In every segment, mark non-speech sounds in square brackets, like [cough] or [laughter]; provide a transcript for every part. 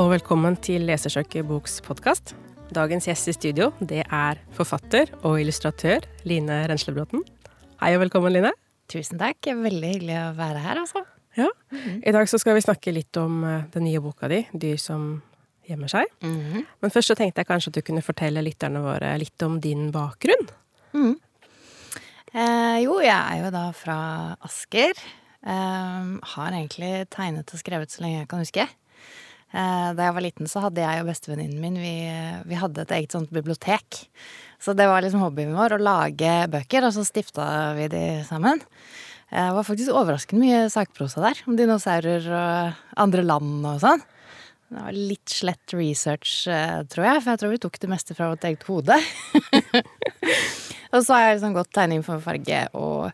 og velkommen til Lesersøker boks podkast. Dagens gjest i studio, det er forfatter og illustratør Line Renslebråten. Hei og velkommen, Line. Tusen takk. Veldig hyggelig å være her, altså. Ja. I dag så skal vi snakke litt om eh, den nye boka di, 'Dyr som gjemmer seg'. Mhm. Men først så tenkte jeg kanskje at du kunne fortelle lytterne våre litt om din bakgrunn. Mm. Eh, jo, jeg er jo da fra Asker. Eh, har egentlig tegnet og skrevet så lenge jeg kan huske. Eh, da jeg var liten, så hadde jeg og bestevenninnen min vi, vi hadde et eget sånt bibliotek. Så det var liksom hobbyen vår å lage bøker, og så stifta vi de sammen. Eh, Det var faktisk overraskende mye sakprosa der, om dinosaurer og andre land og sånn. Det var litt slett research, eh, tror jeg, for jeg tror vi tok det meste fra vårt eget hode. [laughs] og så har jeg liksom gått tegning for farge og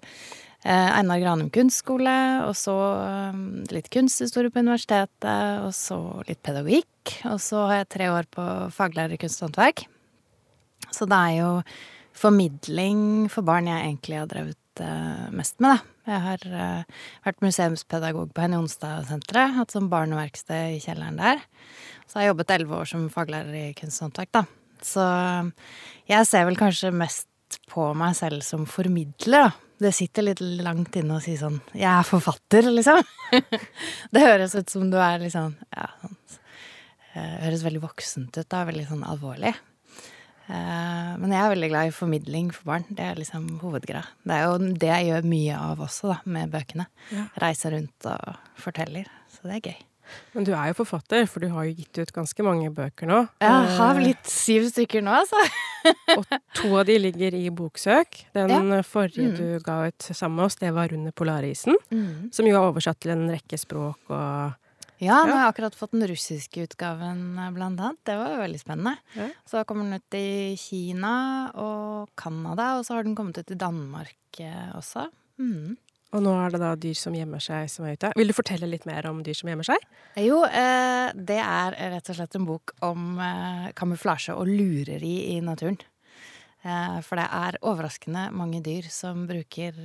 Einar Granum kunstskole, og så eh, litt kunsthistorie på universitetet, og så litt pedagogikk. Og så har jeg tre år på faglærer i kunst og håndverk. Så det er jo formidling for barn jeg egentlig har drevet eh, mest med, da. Jeg har eh, vært museumspedagog på Henny Onstad-senteret, hatt sånn barneverksted i kjelleren der. Så har jeg jobbet elleve år som faglærer i kunst og håndverk, da. Så eh, jeg ser vel kanskje mest på meg selv som formidler, da. Det sitter litt langt inne å si sånn Jeg er forfatter, liksom. [laughs] det høres ut som du er liksom Ja, sånn eh, Høres veldig voksent ut, da. Veldig sånn alvorlig. Uh, Men jeg er veldig glad i formidling for barn. Det er liksom hovedgreia. Det er jo det jeg gjør mye av også, da, med bøkene. Ja. Reiser rundt og forteller. Så det er gøy. Men du er jo forfatter, for du har jo gitt ut ganske mange bøker nå. Jeg har Eh, blitt syv stykker nå, altså. [laughs] Og to av de ligger i Boksøk. Den forrige Mm. du ga ut sammen med oss, det var Under polarisen. Som jo er oversatt til en rekke språk og Ja, nå har jeg akkurat fått den russiske utgaven, eh, blant annet. Det var veldig spennende. Ja. Så kommer den ut i Kina og Canada, og så har den kommet ut i Danmark eh, også. Mm. Og nå er det da Dyr som gjemmer seg som er ute. Vil du fortelle litt mer om Dyr som gjemmer seg? Jo, eh, det er rett og slett en bok om eh, kamuflasje og lureri i naturen. Eh, for det er overraskende mange dyr som bruker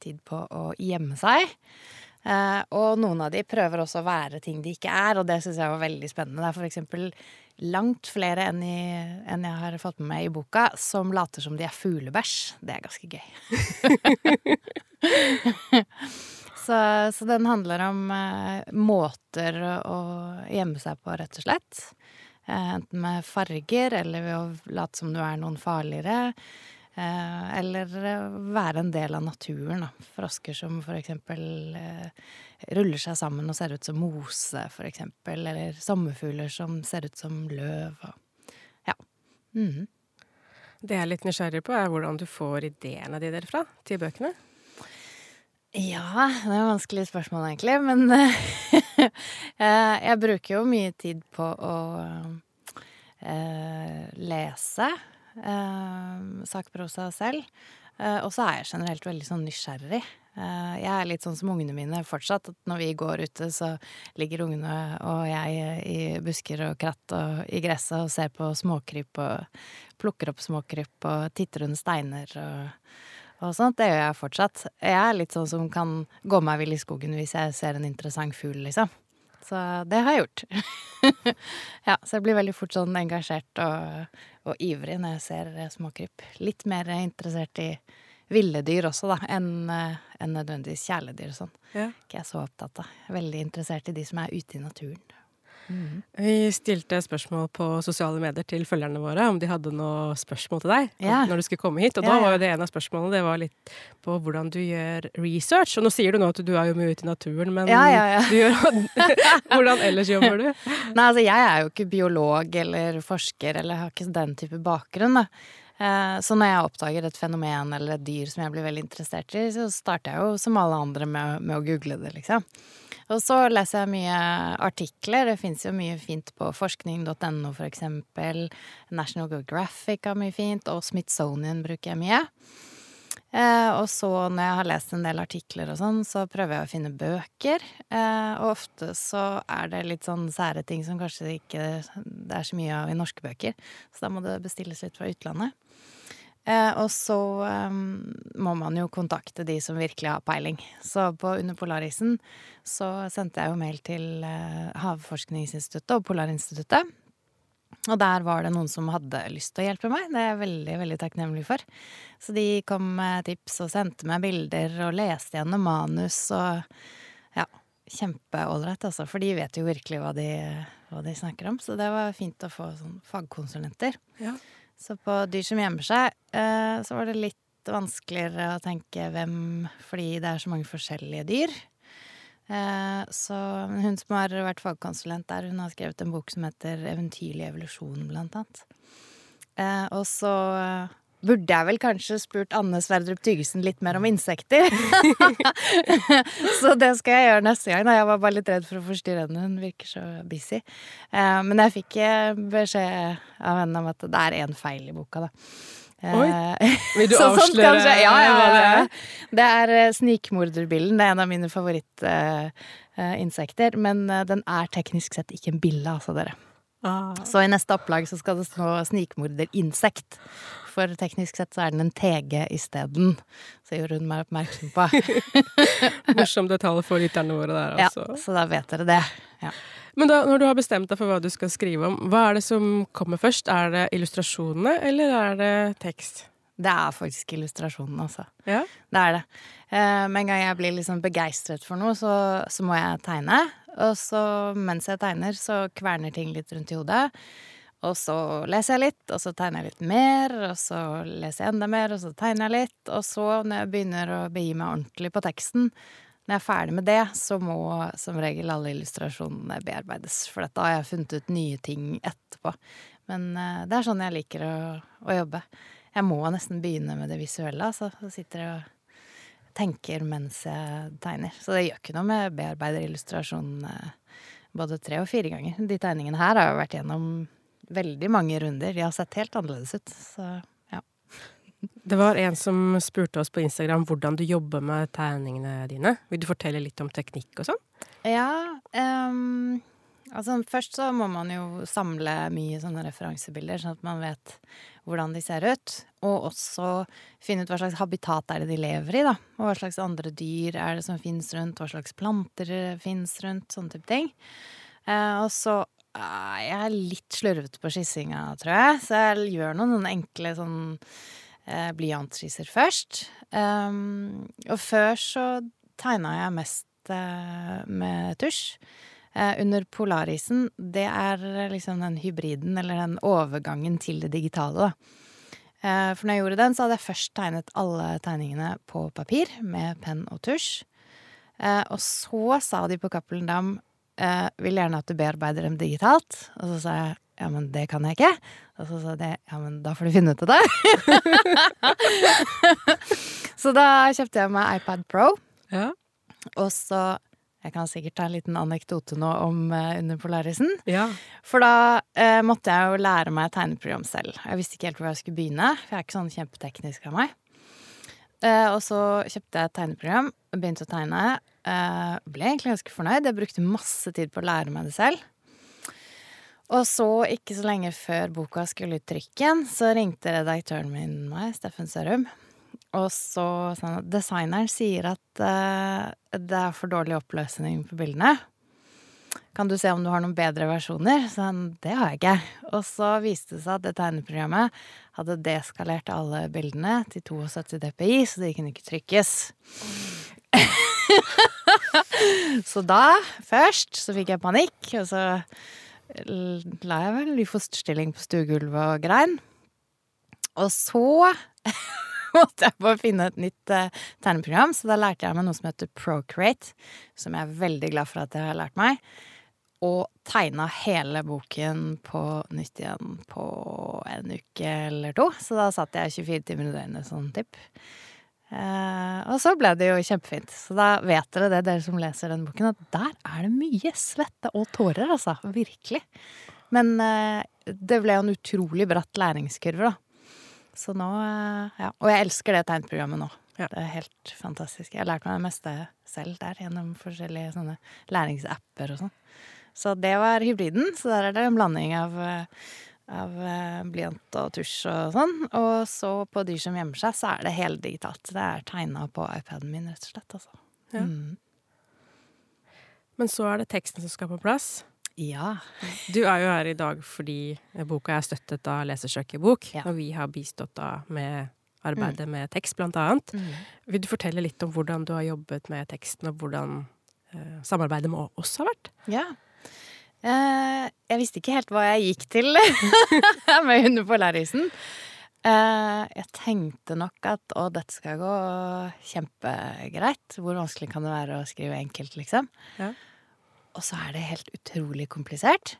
tid på å gjemme seg. Og noen av de prøver også å være ting de ikke er, og det syns jeg var veldig spennende. Det er for eksempel langt flere enn, i, enn jeg har fått med meg i boka, som later som de er fuglebæsj. Det er ganske gøy. [laughs] Så, så den handler om eh, måter å gjemme seg på, rett og slett. Eh, enten med farger, eller ved å late som du er noen farligere. Eh, eller eh, være en del av naturen, da. Frosker som for eksempel eh, ruller seg sammen og ser ut som mose, for eksempel. Eller sommerfugler som ser ut som løv. Og, ja. Mhm. Det jeg er litt nysgjerrig på, er hvordan du får ideene de derfra til bøkene. Ja, det er et vanskelig spørsmål egentlig, men [laughs] eh, jeg bruker jo mye tid på å eh, lese eh, sakprosa selv. Eh, og så er jeg generelt veldig sånn nysgjerrig. Eh, jeg er litt sånn som ungene mine fortsatt. At når vi går ute, så ligger ungene og jeg i busker og kratt og i gresset og ser på småkryp og plukker opp småkryp og titter under steiner og og sånt. Det gjør jeg fortsatt. Jeg er litt sånn som kan gå meg vill i skogen hvis jeg ser en interessant fugl, liksom. Så det har jeg gjort. [laughs] ja, så jeg blir veldig fort sånn engasjert og, og ivrig når jeg ser småkryp. Litt mer interessert i ville dyr også, da, enn en nødvendigvis kjæledyr og sånn. Ja. Ikke jeg så opptatt av. Veldig interessert i de som er ute i naturen. Vi stilte spørsmål på sosiale medier til følgerne våre om de hadde noe spørsmål til deg Ja. når du skulle komme hit. Og Ja, da ja. var jo det en av spørsmålene det var litt på hvordan du gjør research. Og nå sier du nå at du er jo mye ute i naturen, men Ja, ja, ja. Gjør, [laughs] hvordan ellers jobber du? Nei, altså jeg er jo ikke biolog eller forsker eller har ikke den type bakgrunn, da. Eh, Så når jeg oppdager et fenomen eller et dyr som jeg blir veldig interessert i, så starter jeg jo som alle andre med, med å google det, liksom. Og så leser jeg mye artikler. Det fins jo mye fint på forskning.no, for eksempel. National Geographic har mye fint, og Smithsonian bruker jeg mye. Eh, og så når jeg har lest en del artikler og sånn, så prøver jeg å finne bøker. Eh, og ofte så er det litt sånn sære ting som kanskje ikke det er så mye av i norske bøker. Så da må det bestilles litt fra utlandet. Eh, og så um, må man jo kontakte de som virkelig har peiling. Så på Under polarisen så sendte jeg jo mail til eh, Havforskningsinstituttet og Polarinstituttet. Og der var det noen som hadde lyst til å hjelpe meg. Det er jeg veldig veldig takknemlig for. Så de kom med tips og sendte meg bilder og leste gjennom manus og ja, kjempeålreit, altså. For de vet jo virkelig hva de, hva de, snakker om. Så det var fint å få sånn fagkonsulenter. Ja. Så på Dyr som gjemmer seg, eh, så var det litt vanskeligere å tenke hvem Fordi det er så mange forskjellige dyr. Eh, så hun som har vært fagkonsulent der, hun har skrevet en bok som heter 'Eventyrlig evolusjon', blant annet. Eh, og så burde jeg vel kanskje spurt Anne Sverdrup Tygesen litt mer om insekter. [laughs] så det skal jeg gjøre neste gang. Jeg var bare litt redd for å forstyrre henne. Hun virker så busy. men jeg fikk beskjed av henne om at det er én feil i boka, da. Oi. Eh, [laughs] Vil du avsløre ja, ja, hva det er? Det er snikmorderbillen. Det er en av mine favorittinsekter. Uh, men den er teknisk sett ikke en bille, altså, dere. Ah. Så i neste opplag så skal det stå snikmorderinsekt. For teknisk sett så er den en TG isteden. Så gjorde hun meg oppmerksom på. [laughs] Morsom detalj for lytterne våre der, altså. Ja, så da vet dere det. Ja. Men da, når du har bestemt deg for hva du skal skrive om, hva er det som kommer først? Er det illustrasjonene, eller er det tekst? Det er faktisk illustrasjonene, altså. Ja? Det er det. Eh, med en gang jeg blir liksom begeistret for noe, så, så, må jeg tegne. Og så mens jeg tegner, så kverner ting litt rundt i hodet. Og så leser jeg litt, og så tegner jeg litt mer, og så leser jeg enda mer, og så tegner jeg litt. Og så, når jeg begynner å begi meg ordentlig på teksten, når jeg er ferdig med det, så må som regel alle illustrasjonene bearbeides. For da har jeg funnet ut nye ting etterpå. Men uh, det er sånn jeg liker å, å, jobbe. Jeg må nesten begynne med det visuelle. Altså. Så sitter jeg og tenker mens jeg tegner. Så det gjør ikke noe med bearbeider illustrasjonene både tre og fire ganger. De tegningene her har jo vært gjennom veldig mange runder. De har sett helt annerledes ut. Så det var en som spurte oss på Instagram hvordan du jobber med tegningene dine. Vil du fortelle litt om teknikk og sånn? Ja. Um, altså først så må man jo samle mye sånne referansebilder, sånn at man vet hvordan de ser ut. Og også finne ut hva slags habitat er det de lever i, da. Og hva slags andre dyr er det som fins rundt, hva slags planter fins rundt, sånne type ting. Uh, og så uh, jeg er litt slurvete på skissinga, tror jeg, så jeg gjør noen, noen enkle sånn eh, blyantskisser først. Um, og før så tegna jeg mest eh, med tusj. Eh, under polarisen, det er liksom den hybriden, eller den overgangen til det digitale, da. Eh, for når jeg gjorde den, så hadde jeg først tegnet alle tegningene på papir med penn og tusj. Eh, og så sa de på Cappelen Dam eh, vil gjerne at du bearbeider dem digitalt. Og så sa jeg ja, men det kan jeg ikke. Og så sa de ja, men da får du finne ut av det. [laughs] så da kjøpte jeg meg iPad Pro. Ja. Og så Jeg kan sikkert ta en liten anekdote nå om uh, under Polarisen. Ja. For da uh, måtte jeg jo lære meg tegneprogram selv. Jeg visste ikke helt hvor jeg skulle begynne, for jeg er ikke sånn kjempeteknisk av meg. Uh, og så kjøpte jeg et tegneprogram, begynte å tegne. ble egentlig ganske fornøyd. Jeg brukte masse tid på å lære meg det selv. Og så, ikke så lenge før boka skulle ut trykken, så ringte redaktøren min meg, Steffen Sørum. Og så sånn, designeren sier at uh, det er for dårlig oppløsning på bildene. Kan du se om du har noen bedre versjoner? Så han det har jeg ikke. Og så viste det seg at det tegneprogrammet hadde deskalert alle bildene til 72 DPI, så de kunne ikke trykkes. [laughs] så da, først, så fikk jeg panikk, og så la jeg vel i fosterstilling på stuegulvet og grein. Og så [laughs] måtte jeg bare finne et nytt uh, tegneprogram, så da lærte jeg meg noe som heter Procreate, som jeg er veldig glad for at jeg har lært meg. Og tegna hele boken på nytt igjen på en uke eller to. Så da satt jeg 24 timer i døgnet, sånn tipp. Uh, og så ble det jo kjempefint. Så da vet dere det, dere som leser den boken, at der er det mye svette og tårer, altså. Virkelig. Men uh, det ble jo en utrolig bratt læringskurve, da. Så nå eh, Ja. Og jeg elsker det tegnprogrammet nå. Ja. Det er helt fantastisk. Jeg har lært meg det meste selv der, gjennom forskjellige sånne læringsapper og sånn. Så det var hybriden. Så der er det en blanding av uh, av eh, blyant og tusj og sånn. Og så på dyr som gjemmer seg, så er det heldigitalt. Det er tegna på iPaden min, rett og slett. Altså. Ja. Mm. Men så er det teksten som skal på plass. Ja. Du er jo her i dag fordi boka er støttet av Lesersøk i bok, Ja. og vi har bistått da med arbeidet med tekst, blant annet. Mm. Vil du fortelle litt om hvordan du har jobbet med teksten, og hvordan eh, samarbeidet med oss har vært? Ja. Eh, jeg visste ikke helt hva jeg gikk til [laughs] med Hunder på lærerisen Eh, jeg tenkte nok at å, dette skal gå kjempegreit. Hvor vanskelig kan det være å skrive enkelt, liksom? Ja. Og så er det helt utrolig komplisert.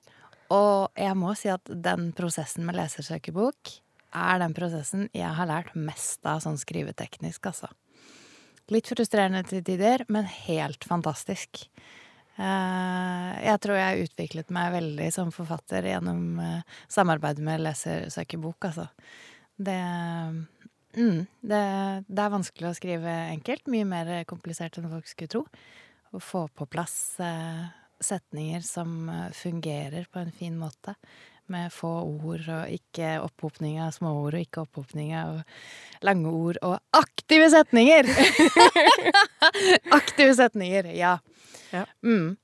Og jeg må si at den prosessen med lesersøkebok er den prosessen jeg har lært mest av sånn skriveteknisk, altså. Litt frustrerende til tider, men helt fantastisk. Eh, jeg tror jeg utviklet meg veldig som forfatter gjennom eh, samarbeidet med lesersøkebok, altså. Det, mm, det Det er vanskelig å skrive enkelt. Mye mer komplisert enn folk skulle tro. Å få på plass eh, setninger som eh, fungerer på en fin måte. Med få ord og ikke opphopning av småord og ikke opphopning av lange ord og aktive setninger! [laughs] aktive setninger, ja. Ja. Mm.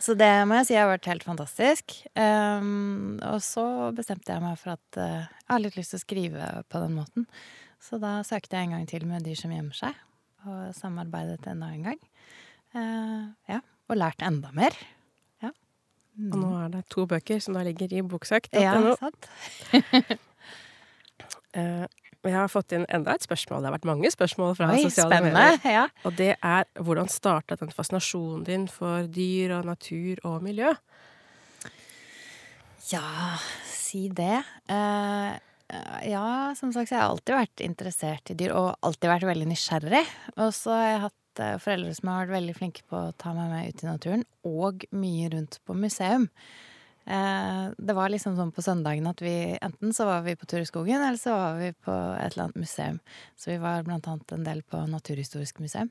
Så det må jeg si har vært helt fantastisk. Um, og så bestemte jeg meg for at uh, jeg har litt lyst til å skrive på den måten. Så da søkte jeg en gang til med Dyr som gjemmer seg, og samarbeidet enda en gang. Uh, ja, og lært enda mer. Ja. Og nå er det to bøker som da ligger i boksøkt. ja, sant? uh, [laughs] jeg har fått inn enda et spørsmål. Det har vært mange spørsmål fra Oi, sosiale spennende. medier. Ja. Og det er hvordan startet den fascinasjonen din for dyr og natur og miljø? Ja, si det. Uh, ja, som sagt, så har jeg alltid vært interessert i dyr, og alltid vært veldig nysgjerrig. Og så har jeg hatt eh, foreldre som har vært veldig flinke på å ta meg med ut i naturen, og mye rundt på museum. Eh, det var liksom sånn på søndagen at vi enten så var vi på tur i skogen, eller så var vi på et eller annet museum. Så vi var blant annet en del på Naturhistorisk museum.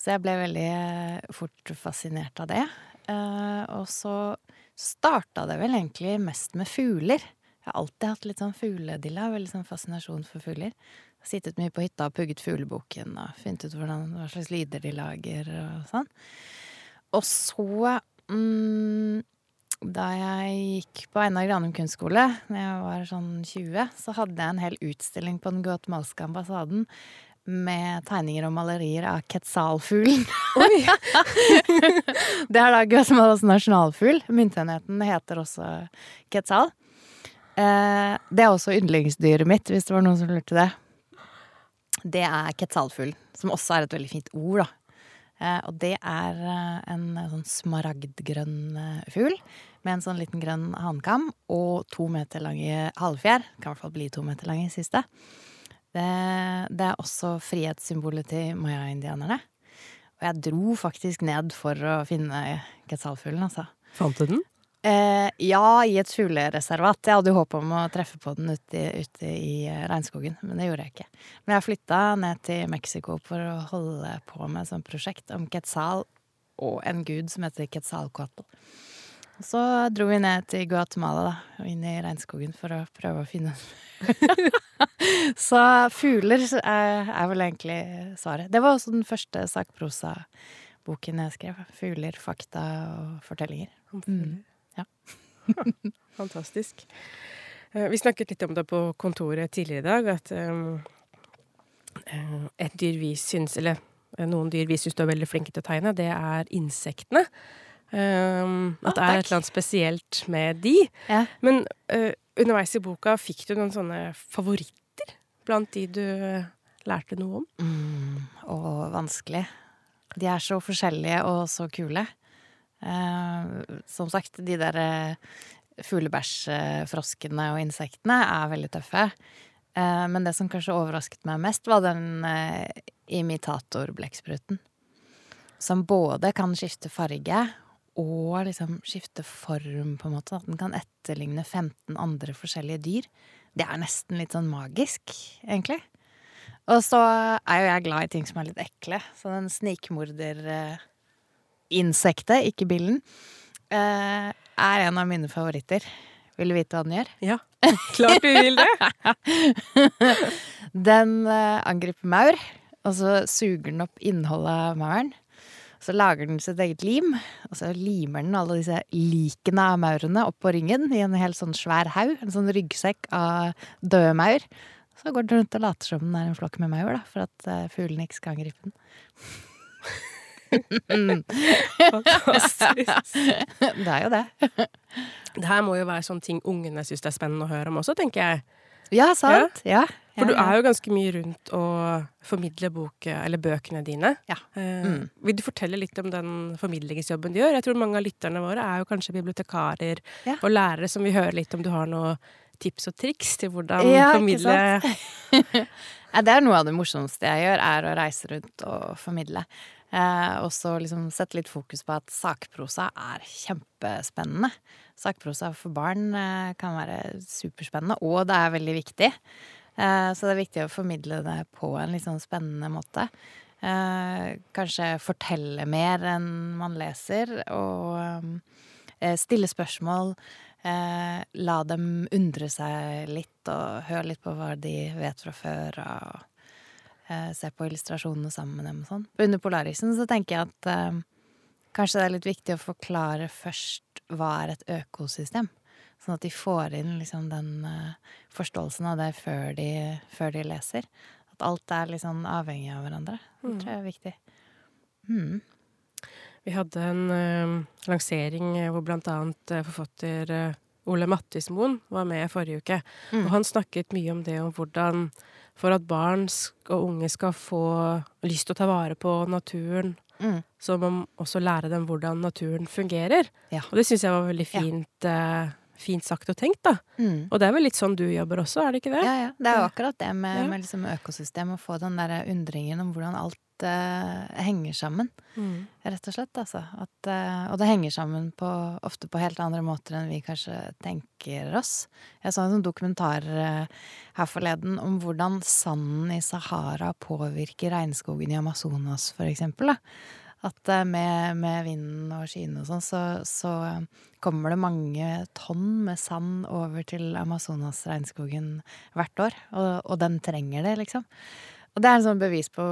Så jeg ble veldig eh, fort fascinert av det. Og så starta det vel egentlig mest med fugler. Jeg har alltid hatt litt sånn fugledilla, veldig sånn fascinasjon for fugler. Sittet mye på hytta og pugget fugleboken og funnet ut hvordan, hva slags lyder de lager og sånn. Og så mm, da jeg gikk på Einar Granum kunstskole, da jeg var sånn 20, så hadde jeg en hel utstilling på den guatemalske ambassaden med tegninger og malerier av quetzalfuglen. [laughs] det er da Guatemalas nasjonalfugl. Myntenheten heter også quetzal. Eh, det er også yndlingsdyret mitt, hvis det var noen som lurte det. Det er quetzalfugl, som også er et veldig fint ord, da. Eh, og det er eh, en sånn smaragdgrønn eh, fugl med en sånn liten grønn hankam og to meter lange halvfjær. Kan i hvert fall bli to meter lange, siste. Det, det er også frihetssymbolet til maya-indianerne. Og jeg dro faktisk ned for å finne quetzalfuglen, altså. Fant du den? Eh, ja, i et fuglereservat. Jeg hadde jo håp om å treffe på den ute, ute i eh, regnskogen, men det gjorde jeg ikke. Men jeg flytta ned til Mexico for å holde på med et sånt prosjekt om quetzal og en gud som heter Quetzalcoatl. Så dro vi ned til Guatemala, da, og inn i regnskogen for å prøve å finne den. [laughs] Så fugler er, er vel egentlig svaret. Det var også den første sakprosa-boken jeg skrev. Fugler, fakta og fortellinger. Mm. Ja. [laughs] Fantastisk. Eh, Vi snakket litt om det på kontoret tidligere i dag, at um, eh, et dyr vi syns Eller eh, noen dyr vi syns du er veldig flinke til å tegne, det er insektene. Um, at det er et eller annet spesielt med de. Ja. Men uh, underveis i boka, fikk du noen sånne favoritter blant de du eh, lærte noe om? Mm, og vanskelig. De er så forskjellige og så kule. Eh, som sagt, de der eh, fuglebæsjfroskene og insektene er veldig tøffe. Eh, men det som kanskje overrasket meg mest, var den eh, imitatorblekkspruten. Som både kan skifte farge og liksom skifte form, på en måte. At den kan etterligne 15 andre forskjellige dyr. Det er nesten litt sånn magisk, egentlig. Og så er jo jeg glad i ting som er litt ekle. Så den snikmorder-insektet, ikke billen, eh, er en av mine favoritter. Vil du vite hva den gjør? Ja, klart du vil det! [laughs] Den eh, angriper maur, og så suger den opp innholdet av mauren. Så lager den sitt eget lim, og så limer den alle disse likene av maurene opp på ryggen i en helt sånn svær haug. En sånn ryggsekk av døde maur. Så går den rundt og later som den er en flokk med maur, da, for at uh, fuglene ikke skal angripe den. Fantastisk. det er jo det. Det her må jo være sånne ting ungene syns det er spennende å høre om også, tenker jeg. Ja, sant? Ja. For du er jo ganske mye rundt å formidle bok, eller bøkene dine. Ja. Eh, Mm. Vil du fortelle litt om den formidlingsjobben du gjør? Jeg tror mange av lytterne våre er jo kanskje bibliotekarer Ja. og lærere som vil høre litt om du har noe tips og triks til hvordan Ja, formidle [laughs] det er noe av det morsomste jeg gjør, er å reise rundt og formidle. Eh, og så liksom sette litt fokus på at sakprosa er kjempespennende. Sakprosa for barn eh, kan være superspennende, og det er veldig viktig. Eh, så det er viktig å formidle det på en litt sånn spennende måte. Eh, kanskje fortelle mer enn man leser, og eh, stille spørsmål. Eh, la dem undre seg litt, og høre litt på hva de vet fra før. Og eh, se på illustrasjonene sammen med dem og sånn. Under Polarisen så tenker jeg at eh, kanskje det er litt viktig å forklare først hva er et økosystem. Sånn at de får inn liksom den eh, forståelsen av det før de, før de leser. At alt er liksom avhengig av hverandre. Det tror jeg er viktig. Mm. Vi hadde en eh, lansering eh, hvor blant annet eh, forfatter eh, Ole Mattismoen var med forrige uke. Mm. Og han snakket mye om det om hvordan for at barn og unge skal få lyst til å ta vare på naturen, Mm. så må man også lære dem hvordan naturen fungerer. Ja. Og det syns jeg var veldig Ja. fint, eh, fint sagt og tenkt, da. Mm. Og det er vel litt sånn du jobber også, er det ikke det? Ja, ja. Det er jo akkurat det med, Ja. med liksom økosystem, å få den der undringen om hvordan alt uh, henger sammen. Mm. Rett og slett, altså. At, uh, og det henger sammen på, ofte på helt andre måter enn vi kanskje tenker oss. Jeg så en sånn dokumentar uh, her forleden om hvordan sanden i Sahara påvirker regnskogen i Amazonas, for eksempel. Da. At eh, med, med vinden og skyene og sånn, så, så eh, kommer det mange tonn med sand over til Amazonas-regnskogen hvert år. Og, og den trenger det, liksom. Og det er en sånn bevis på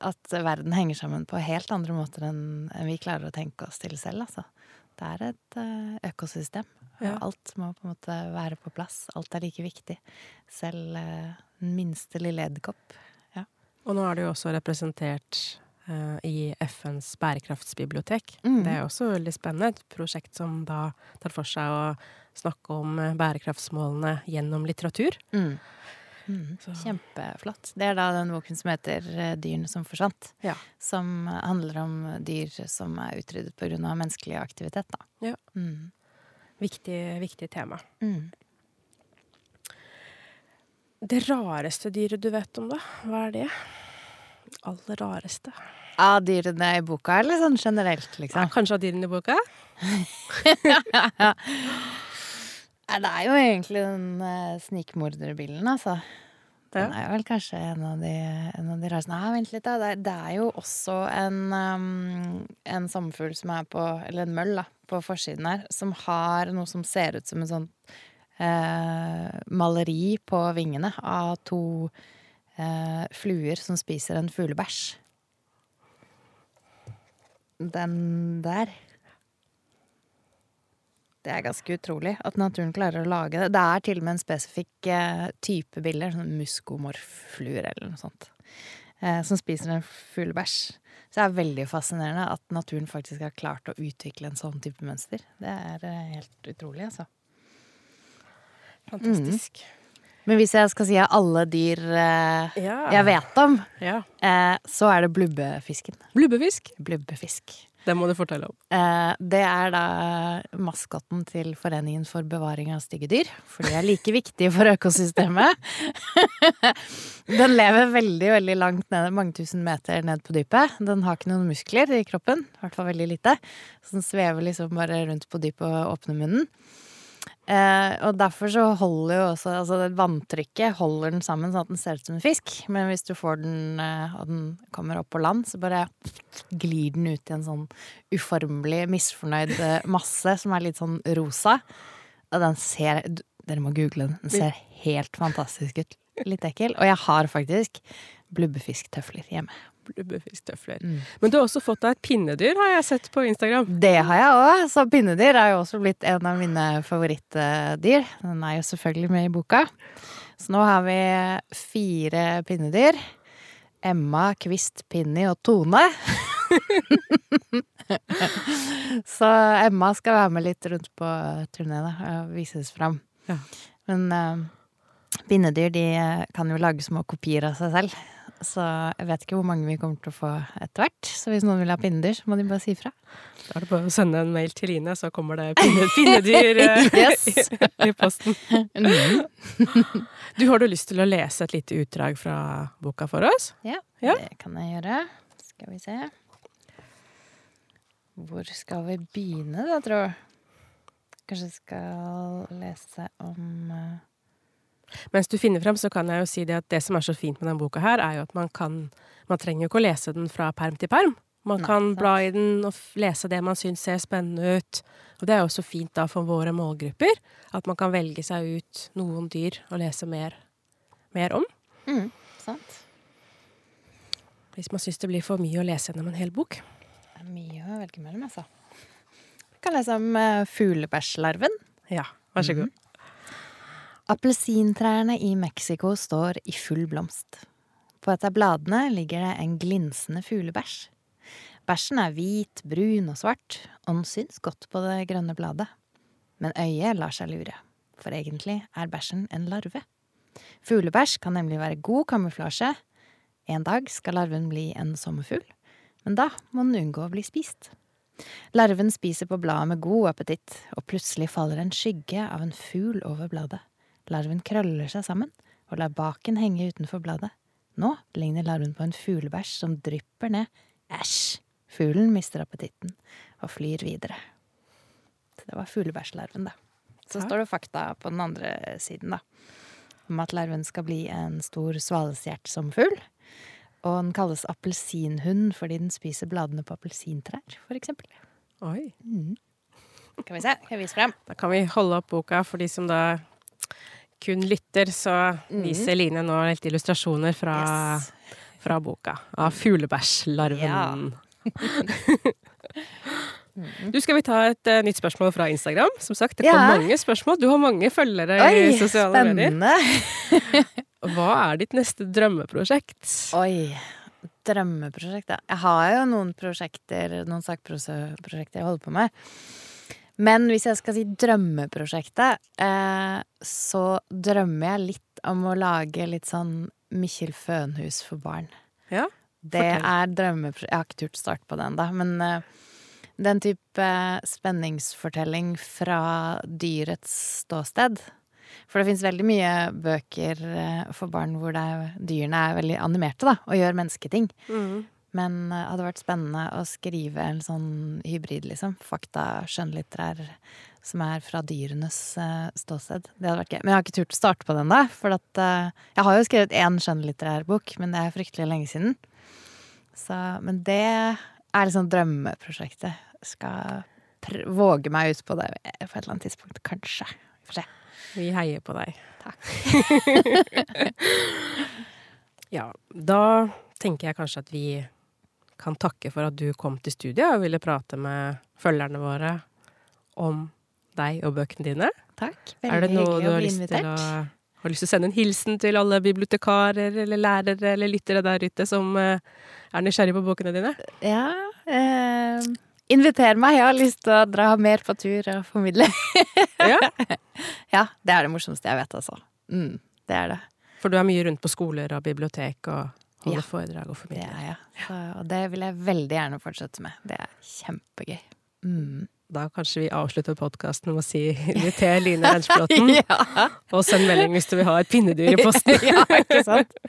at verden henger sammen på helt andre måter enn vi klarer å tenke oss til selv, altså. Det er et eh, økosystem. Ja. Alt må på en måte være på plass. Alt er like viktig. Selv den minste lille edderkopp. Og nå er det jo også representert eh, i FNs bærekraftsbibliotek. Mm. Det er også veldig spennende. Et prosjekt som da tar for seg å snakke om eh, bærekraftsmålene gjennom litteratur. Mm. Mm. Kjempeflott. Det er da den boken som heter eh, 'Dyrene som forsvant'. Ja. Som handler om dyr som er utryddet pga. menneskelig aktivitet, da. Ja. Mm. Viktig, viktig tema. Mm. Det rareste dyret du vet om, da? Hva er det? Aller rareste? Av dyrene i boka, eller sånn generelt, Ja, liksom? kanskje av dyrene i boka? Nei, det er jo egentlig den uh, snikmorderbilen, altså. Den Ja. er vel kanskje en av de, en av de rareste Nei, vent litt, da. Det er, det er jo også en, um, en sommerfugl som er på Eller en møll, da, på forsiden her, som har noe som ser ut som en sånn uh, maleri på vingene av to eh, fluer som spiser en fuglebæsj. Den der. Det er ganske utrolig at naturen klarer å lage det. Det er til og med en spesifikk eh, type bilder, sånn muskomorfluer eller noe sånt, eh, som spiser en fuglebæsj. Så det er veldig fascinerende at naturen faktisk har klart å utvikle en sånn type mønster. Det er eh, helt utrolig, altså. Fantastisk. Men hvis jeg skal si alle dyr eh, Ja. jeg vet om, ja. eh, så er det blubbefisken. Blubbefisk. Blubbefisk. Det må du fortelle om. Eh, det er da maskotten til Foreningen for bevaring av stygge dyr. For de er like [laughs] viktige for økosystemet. [laughs] Den lever veldig, veldig langt ned, mange tusen meter ned på dypet. Den har ikke noen muskler i kroppen, i hvert fall veldig lite. Så den svever liksom bare rundt på dypet og åpner munnen. Eh, og derfor så holder jo også Altså det vanntrykket holder den sammen sånn at den ser ut som en fisk. Men hvis du får den eh, og den kommer opp på land, så bare glir den ut i en sånn uformelig, misfornøyd eh, masse som er litt sånn rosa. Og den ser Dere må google den. Den ser helt fantastisk ut. Litt ekkel. Og jeg har faktisk blubbefisktøfler hjemme. Blubbefisktøfler. Mm. Men du har også fått deg et pinnedyr, har jeg sett på Instagram. Det har jeg òg. Så pinnedyr er jo også blitt en av mine favorittdyr. Den er jo selvfølgelig med i boka. Så nå har vi fire pinnedyr. Emma, Kvist, Pinni og Tone. [laughs] Så Emma skal være med litt rundt på turné og vises fram. Ja. Men uh, pinnedyr de eh, kan jo lage små kopier av seg selv. Så jeg vet ikke hvor mange vi kommer til å få etter hvert. Så hvis noen vil ha pinnedyr, så må de bare si fra. Da er det bare å sende en mail til Line, så kommer det pinne, [laughs] pinnedyr eh, Yes. [laughs] i posten. Mm. Du, har du lyst til å lese et lite utdrag fra boka for oss? Ja, Ja. det kan jeg gjøre. Skal vi se. Hvor skal vi begynne, da, tro? Kanskje jeg skal lese om eh, Mens du finner frem, så kan jeg jo si det at det som er så fint med denne boka her, er jo at man kan Man trenger jo ikke å lese den fra perm til perm. Man Nei, kan sant. bla i den og lese det man syns ser spennende ut. Og det er jo så fint da for våre målgrupper, at man kan velge seg ut noen dyr og lese mer, mer om. mm, Sant. Hvis man syns det blir for mye å lese gjennom en hel bok. Det er mye å velge mellom, altså. Vi kan lese om uh, fuglebæsjlarven. Ja, vær så god. Appelsintrærne i Mexico står i full blomst. På et av bladene ligger det en glinsende fuglebæsj. Bæsjen er hvit, brun og svart, og den syns godt på det grønne bladet. Men øyet lar seg lure, for egentlig er bæsjen en larve. Fuglebæsj kan nemlig være god kamuflasje. En dag skal larven bli en sommerfugl, men da må den unngå å bli spist. Larven spiser på bladet med god appetitt, og plutselig faller en skygge av en fugl over bladet. Larven krøller seg sammen og lar baken henge utenfor bladet. Nå ligner larven på en fuglebæsj som drypper ned. Æsj! Fuglen mister appetitten og flyr videre. Så det var fuglebæsjlarven, da. Så står det fakta på den andre siden, da. Om at larven skal bli en stor svalestjert som fugl. Og den kalles appelsinhund fordi den spiser bladene på appelsintrær, eksempel. Oi. Kan vi se, Kan jeg vise frem? Da kan vi holde opp boka for de som da kun lytter, så Mhm. viser Line nå litt illustrasjoner fra, Yes. fra boka. Av fuglebæsjlarven. [laughs] Du, skal vi ta et uh, nytt spørsmål fra Instagram? Som sagt, det kom Ja. mange spørsmål. Du har mange følgere i sosiale spennende. medier. [laughs] Hva er ditt neste drømmeprosjekt? Oi, drømmeprosjekt, ja. Jeg har jo noen prosjekter, noen sakproseprosjekter jeg holder på med. Men hvis jeg skal si drømmeprosjektet, eh, så drømmer jeg litt om å lage litt sånn Mikkjel Fønhus for barn. Ja, Det er drømmeprosjekt Jeg har ikke turt starte på den, da, men eh, den type spenningsfortelling fra dyrets ståsted. For det fins veldig mye bøker eh, for barn hvor er, dyrene er veldig animerte da, og gjør mennesketing. Mhm. Men eh, det hadde vært spennende å skrive en sånn hybrid, liksom. Fakta skjønnlitterær som er fra dyrenes eh, ståsted. Det hadde vært gøy. Men jeg har ikke turt å starte på den, da. For at, eh, jeg har jo skrevet én skjønnlitterær bok, men det er fryktelig lenge siden. Så, men det er liksom drømmeprosjektet. Skal våge meg ut på det på et eller annet tidspunkt, kanskje. Vi får se. Vi heier på deg. Takk. [laughs] Ja, da tenker jeg kanskje at vi kan takke for at du kom til studiet og ville prate med følgerne våre om deg og bøkene dine. Takk. er det Veldig hyggelig du å har bli lyst til å har lyst til å sende en hilsen til alle bibliotekarer eller lærere eller lyttere der ute som eh, er nysgjerrig på bøkene dine? Ja. Eh, inviter meg, jeg har lyst til å dra mer på tur og formidle. [laughs] Ja, ja, det er det morsomste jeg vet, altså. Mm, det er det. For du er mye rundt på skoler og bibliotek og holder Ja. foredrag og Det er jeg. Så, og det vil jeg veldig gjerne fortsette med. Det er kjempegøy. Mm. Da kanskje vi avslutter podkasten med å si inviter [laughs] Line Rensflåten, ja. og send melding hvis du vil ha et pinnedyr i posten. [laughs] ja, ikke sant? [laughs]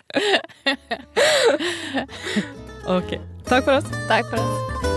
Ok. Takk for oss. Takk for oss.